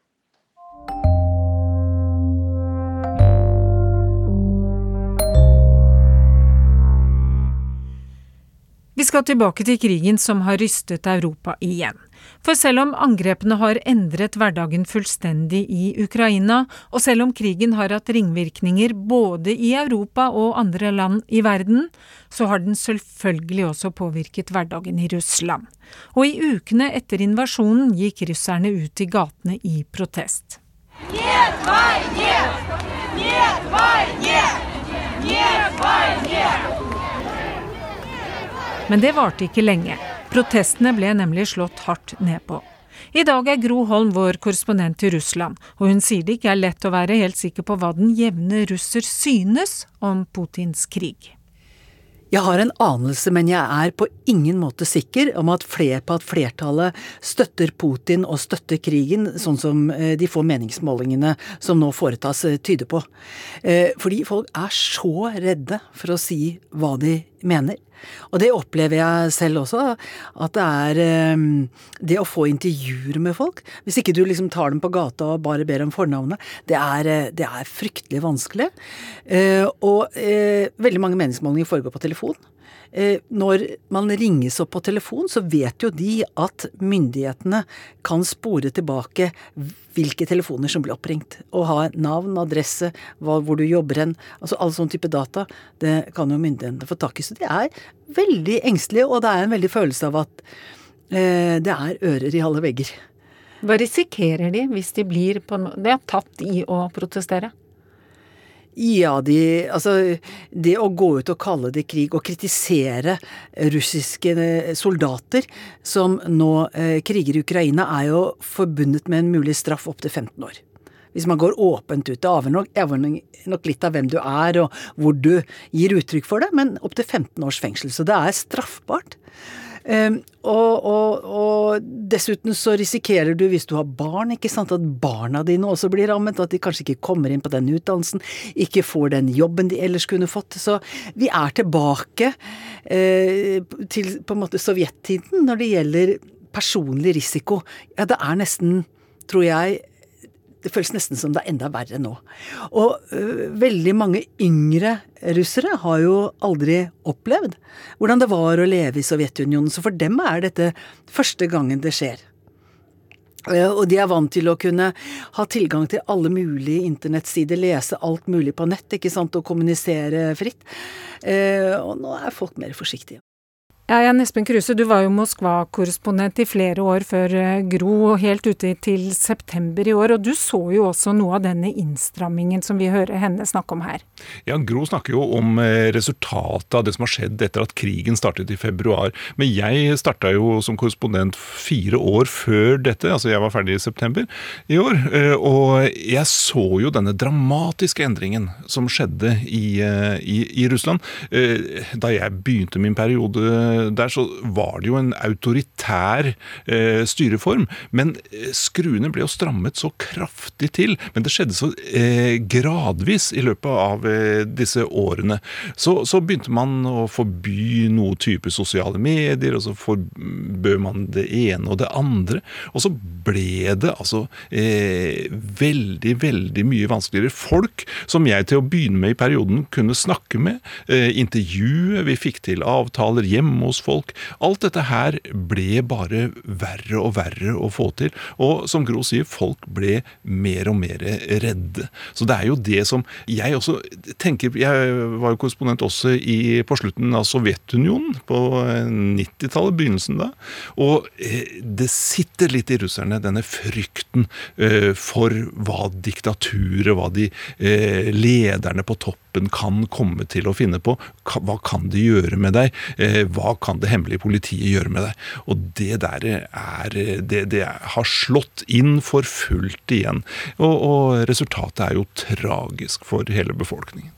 Vi skal tilbake til krigen som har rystet Europa igjen. For selv om angrepene har endret hverdagen fullstendig i Ukraina, og selv om krigen har hatt ringvirkninger både i Europa og andre land i verden, så har den selvfølgelig også påvirket hverdagen i Russland. Og i ukene etter invasjonen gikk russerne ut i gatene i protest. Нет войне! Нет войне! Нет войне! Men det varte ikke lenge. Protestene ble nemlig slått hardt ned på. I dag er Gro Holm vår korrespondent i Russland, og hun sier det ikke er lett å være helt sikker på hva den jevne russer synes om Putins krig. Jeg har en anelse, men jeg er på ingen måte sikker om at fler at flertallet støtter Putin og støtter krigen, sånn som eh, de få meningsmålingene som nå foretas, eh, tyder på. Eh, fordi folk er så redde for å si hva de mener. Og det opplever jeg selv også, at det er ehm, det å få intervjuer med folk. Hvis ikke du liksom tar dem på gata og bare ber om fornavnet, det er, eh, det er fryktelig vanskelig. Eh, og eh, veldig mange meningsmålinger foregår på telefon. Eh, når man ringes opp på telefon, så vet jo de at myndighetene kan spore tilbake hvilke telefoner som blir oppringt. Og ha navn, adresse, hvor du jobber hen. Altså all sånn type data. Det kan jo myndighetene få tak i. Så de er veldig engstelige, og det er en veldig følelse av at eh, det er ører i alle vegger. Hva risikerer de hvis de blir på er tatt i å protestere? Ja, de Altså, det å gå ut og kalle det krig og kritisere russiske eh, soldater som nå eh, kriger i Ukraina, er jo forbundet med en mulig straff opptil 15 år. Hvis man går åpent ut. Det avhenger nok litt av hvem du er og hvor du gir uttrykk for det, men opptil 15 års fengsel. Så det er straffbart. Um, og, og, og, dessuten så risikerer du, hvis du har barn, ikke sant, at barna dine også blir rammet. At de kanskje ikke kommer inn på den utdannelsen, ikke får den jobben de ellers kunne fått. Så vi er tilbake eh, til på en måte sovjettiden når det gjelder personlig risiko. Ja, det er nesten, tror jeg, det føles nesten som det er enda verre nå. Og øh, veldig mange yngre russere har jo aldri opplevd hvordan det var å leve i Sovjetunionen, så for dem er dette første gangen det skjer. Og de er vant til å kunne ha tilgang til alle mulige internettsider, lese alt mulig på nett, ikke sant, og kommunisere fritt. Og nå er folk mer forsiktige. Ja, Jan Espen Kruse, du var jo Moskva-korrespondent i flere år før Gro, og helt ute til september i år. Og du så jo også noe av denne innstrammingen som vi hører henne snakke om her. Ja, Gro snakker jo om eh, resultatet av det som har skjedd etter at krigen startet i februar. Men jeg starta jo som korrespondent fire år før dette, altså jeg var ferdig i september i år. Eh, og jeg så jo denne dramatiske endringen som skjedde i, i, i Russland. Da jeg begynte min periode der så var det jo en autoritær eh, styreform. Men eh, skruene ble jo strammet så kraftig til. Men det skjedde så eh, gradvis i løpet av eh, disse årene. Så, så, begynte man å forby noe type sosiale medier, og så forbød man det ene og det andre. Og så ble det altså eh, veldig, veldig mye vanskeligere. Folk som jeg til å begynne med i perioden kunne snakke med, eh, intervjue, vi fikk til avtaler hjemme hos folk. Alt dette her ble bare verre og verre å få til. Og som Gro sier, folk ble mer og mer redde. Så det er jo det som jeg også tenker Jeg var jo korrespondent også i, på slutten av Sovjetunionen, på 90-tallet, begynnelsen da. Og eh, det sitter litt i russerne, denne frykten eh, for hva diktaturet, hva de eh, lederne på toppen kan komme til å finne på. Hva kan det gjøre med deg? Hva kan det hemmelige politiet gjøre med deg? Og det der er Det, det har slått inn for fullt igjen. Og, og resultatet er jo tragisk for hele befolkningen.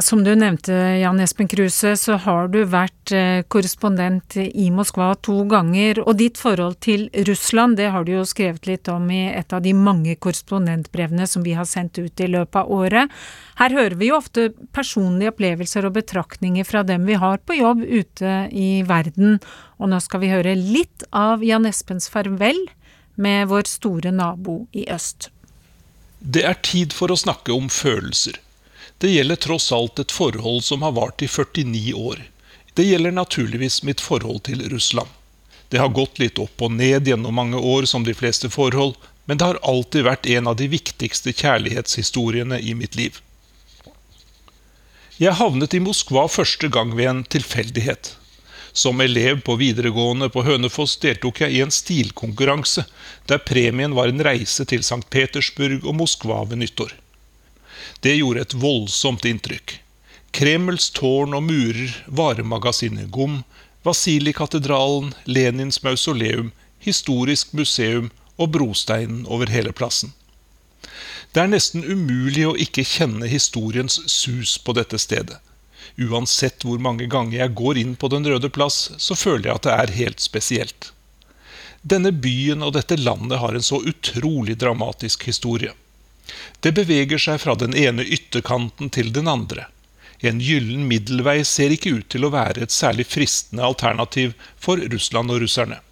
Som du nevnte, Jan Espen Kruse, så har du vært eh, korrespondent i Moskva to ganger. Og ditt forhold til Russland, det har du jo skrevet litt om i et av de mange korrespondentbrevene som vi har sendt ut i løpet av året. Her hører vi jo ofte personlige opplevelser og betraktninger fra dem vi har på jobb ute i verden. Og nå skal vi høre litt av Jan Espens farvel med vår store nabo i øst. Det er tid for å snakke om følelser. Det gjelder tross alt et forhold som har vart i 49 år. Det gjelder naturligvis mitt forhold til Russland. Det har gått litt opp og ned gjennom mange år, som de fleste forhold, men det har alltid vært en av de viktigste kjærlighetshistoriene i mitt liv. Jeg havnet i Moskva første gang ved en tilfeldighet. Som elev på videregående på Hønefoss deltok jeg i en stilkonkurranse, der premien var en reise til St. Petersburg og Moskva ved nyttår. Det gjorde et voldsomt inntrykk. Kremls tårn og murer, varemagasinet Gom, Vasilikatedralen, Lenins mausoleum, historisk museum og brosteinen over hele plassen. Det er nesten umulig å ikke kjenne historiens sus på dette stedet. Uansett hvor mange ganger jeg går inn på Den røde plass, så føler jeg at det er helt spesielt. Denne byen og dette landet har en så utrolig dramatisk historie. Det beveger seg fra den ene ytterkanten til den andre. En gyllen middelvei ser ikke ut til å være et særlig fristende alternativ for Russland og russerne.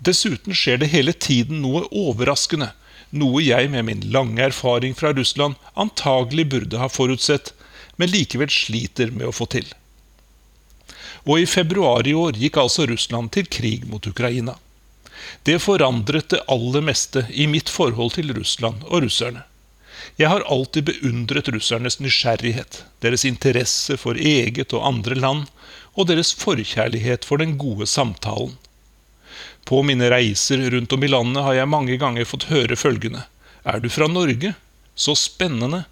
Dessuten skjer det hele tiden noe overraskende, noe jeg med min lange erfaring fra Russland antagelig burde ha forutsett, men likevel sliter med å få til. Og i februar i år gikk altså Russland til krig mot Ukraina. Det forandret det aller meste i mitt forhold til Russland og russerne. Jeg har alltid beundret russernes nysgjerrighet, deres interesse for eget og andre land, og deres forkjærlighet for den gode samtalen. På mine reiser rundt om i landet har jeg mange ganger fått høre følgende Er du fra Norge? Så spennende!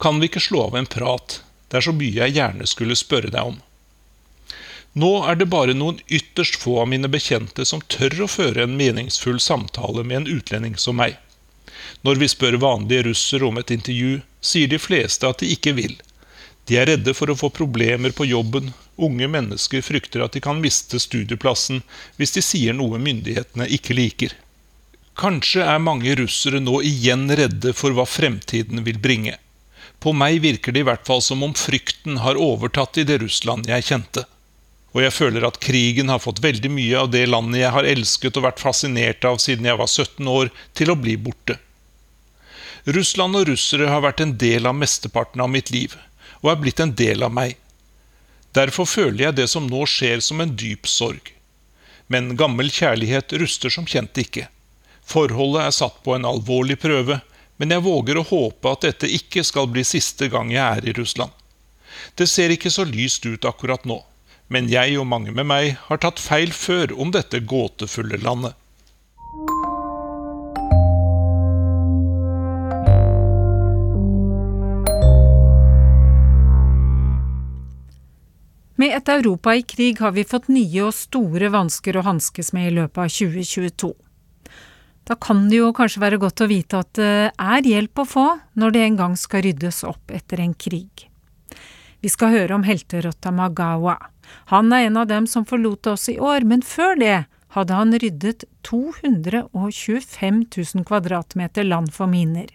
Kan vi ikke slå av en prat? Det er så mye jeg gjerne skulle spørre deg om. Nå er det bare noen ytterst få av mine bekjente som tør å føre en meningsfull samtale med en utlending som meg. Når vi spør vanlige russere om et intervju, sier de fleste at de ikke vil. De er redde for å få problemer på jobben. Unge mennesker frykter at de kan miste studieplassen hvis de sier noe myndighetene ikke liker. Kanskje er mange russere nå igjen redde for hva fremtiden vil bringe. På meg virker det i hvert fall som om frykten har overtatt i det Russland jeg kjente. Og jeg føler at krigen har fått veldig mye av det landet jeg har elsket og vært fascinert av siden jeg var 17 år, til å bli borte. Russland og russere har vært en del av mesteparten av mitt liv, og er blitt en del av meg. Derfor føler jeg det som nå skjer som en dyp sorg. Men gammel kjærlighet ruster som kjent ikke. Forholdet er satt på en alvorlig prøve, men jeg våger å håpe at dette ikke skal bli siste gang jeg er i Russland. Det ser ikke så lyst ut akkurat nå, men jeg og mange med meg har tatt feil før om dette gåtefulle landet. Med et Europa i krig har vi fått nye og store vansker å hanskes med i løpet av 2022. Da kan det jo kanskje være godt å vite at det er hjelp å få når det en gang skal ryddes opp etter en krig. Vi skal høre om helterotta Magawa. Han er en av dem som forlot oss i år, men før det hadde han ryddet 225 000 kvadratmeter land for miner.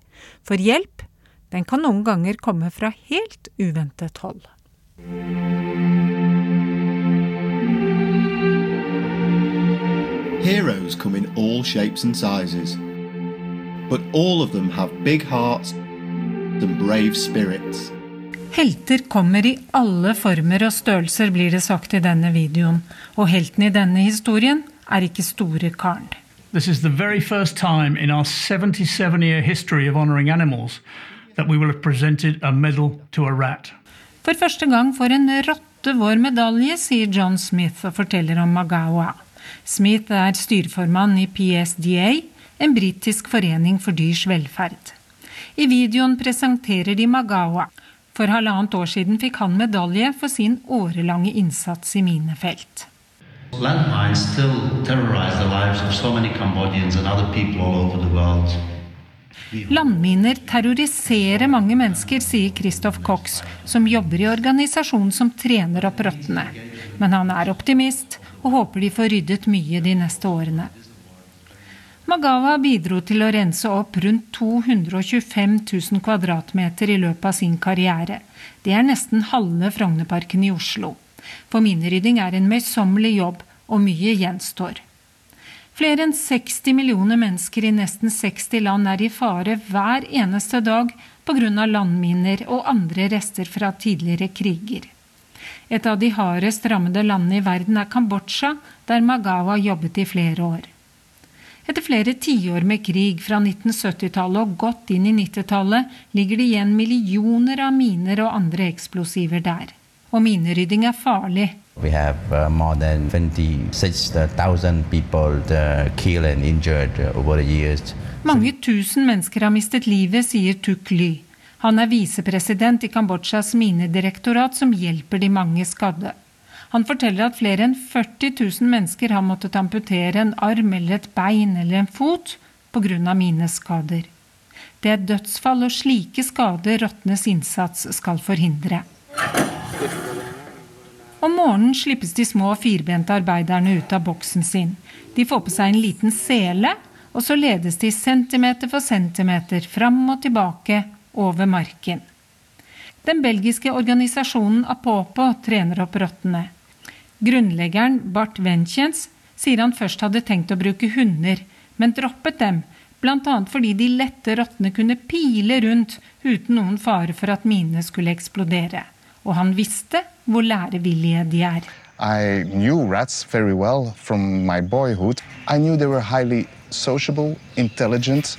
For hjelp, den kan noen ganger komme fra helt uventet hold. Heroes come in all shapes and sizes, but all of them have big hearts and brave spirits. Helter kommer i alle former og størrelser, blir det sagt i denne videoen. Og helten i denne historien er ikke store karen. This is the very first time in our 77 year history of honoring animals that we will have presented a medal to a rat. For første gang får en rotte vår medalje, sier John Smith og forteller om Magawa. Smith er styreformann i PSDA, en britisk forening for dyrs velferd. I videoen presenterer de Magawa. For halvannet år siden fikk han medalje for sin årelange innsats i minefelt. Landmines still terrorize the lives of so many Cambodians and other people all over the world. Landminer terroriserer mange mennesker, sier Christoph Cox, som jobber i organisasjonen som trener opp rottene. Men han er optimist og håper de får ryddet mye de neste årene. Magawa bidro til å rense opp rundt 225 000 kvadratmeter i løpet av sin karriere. Det er nesten halve Frognerparken i Oslo. For minerydding er en møysommelig jobb, og mye gjenstår. Flere enn 60 millioner mennesker i nesten 60 land er i fare hver eneste dag pga. landminer og andre rester fra tidligere kriger. Et av de hardest rammede landene i verden er Kambodsja, der Magawa jobbet i flere år. Etter flere tiår med krig fra 1970-tallet og godt inn i 90-tallet ligger det igjen millioner av miner og andre eksplosiver der. Og minerydding er farlig, We have uh, more than 26,000 people uh, killed and injured uh, over the years. Mange tusen mennesker har mistet livet, sier Tuk Ly. Han er visepresident i Kambodsjas minedirektorat, som hjelper de mange skadde. Han forteller at flere enn 40 000 mennesker har måttet amputere en arm eller et bein eller en fot pga. mineskader. Det er dødsfall og slike skader rottenes innsats skal forhindre. Om morgenen slippes de små firbente arbeiderne ut av boksen sin. De får på seg en liten sele, og så ledes de centimeter for centimeter fram og tilbake over marken. Den belgiske organisasjonen Apopo trener opp rottene. Grunnleggeren Bart Wenchens sier han først hadde tenkt å bruke hunder, men droppet dem, bl.a. fordi de lette rottene kunne pile rundt uten noen fare for at minene skulle eksplodere. Og han visste hvor lærevillige de er. I knew rats very well from my boyhood. I knew they were highly sociable, intelligent,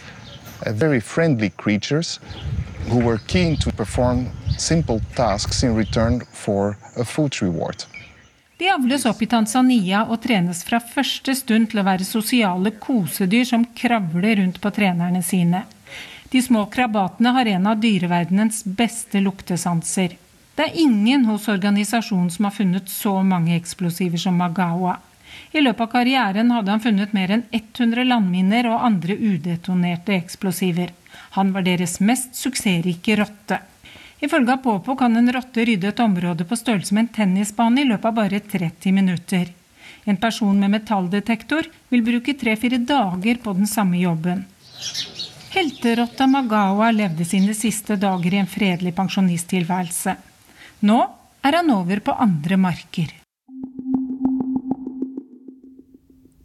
uh, very friendly creatures who were keen to perform simple tasks in return for a food reward. De avles opp i Tanzania og trenes fra første stund til å være sosiale kosedyr som kravler rundt på trenerne sine. De små krabatene har en av dyreverdenens beste luktesanser. Det er ingen hos organisasjonen som har funnet så mange eksplosiver som Magawa. I løpet av karrieren hadde han funnet mer enn 100 landminer og andre udetonerte eksplosiver. Han var deres mest suksessrike rotte. Ifølge Apopo kan en rotte rydde et område på størrelse med en tennisbane i løpet av bare 30 minutter. En person med metalldetektor vil bruke tre-fire dager på den samme jobben. Helterotta Magawa levde sine siste dager i en fredelig pensjonisttilværelse. Nå er han over på andre marker.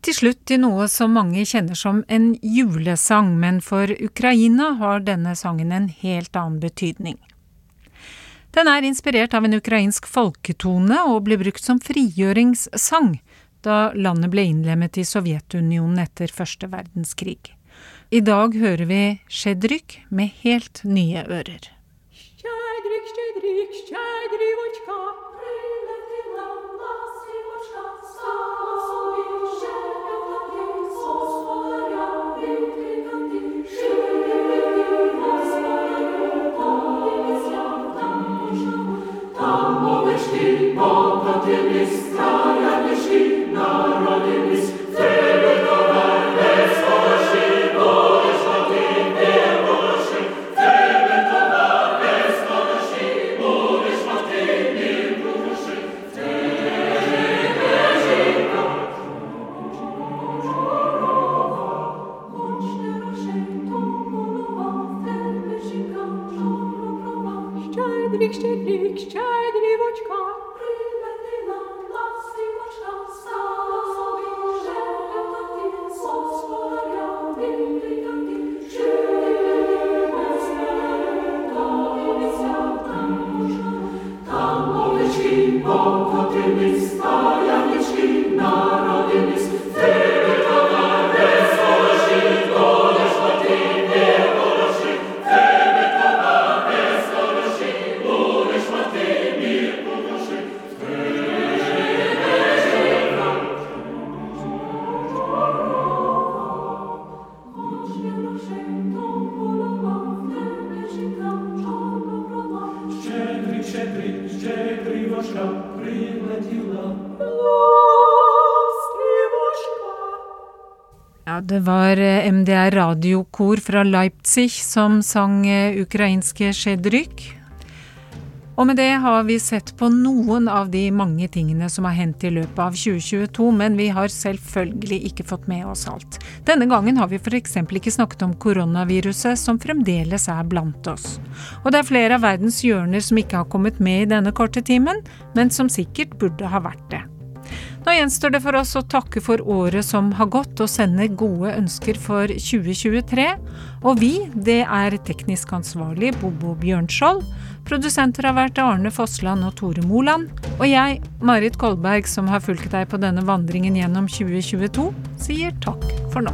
Til slutt til noe som mange kjenner som en julesang, men for Ukraina har denne sangen en helt annen betydning. Den er inspirert av en ukrainsk folketone og ble brukt som frigjøringssang da landet ble innlemmet i Sovjetunionen etter første verdenskrig. I dag hører vi Sjedryk med helt nye ører. Щедрик, щедрик, щедрівочка, прилетіла ластівочка, там овечки покотились, края мішки народились, тебе щедрик, щедрівочка, прилетіла ластівочка, стала собі Radiokor fra Leipzig som sang eh, ukrainske Sjedryk. Og med det har vi sett på noen av de mange tingene som har hendt i løpet av 2022, men vi har selvfølgelig ikke fått med oss alt. Denne gangen har vi f.eks. ikke snakket om koronaviruset, som fremdeles er blant oss. Og det er flere av verdens hjørner som ikke har kommet med i denne korte timen, men som sikkert burde ha vært det. Nå gjenstår det for oss å takke for året som har gått og sende gode ønsker for 2023. Og vi, det er teknisk ansvarlig Bobo Bjørnskjold. Produsenter har vært Arne Fossland og Tore Moland. Og jeg, Marit Kolberg, som har fulgt deg på denne vandringen gjennom 2022, sier takk for nå.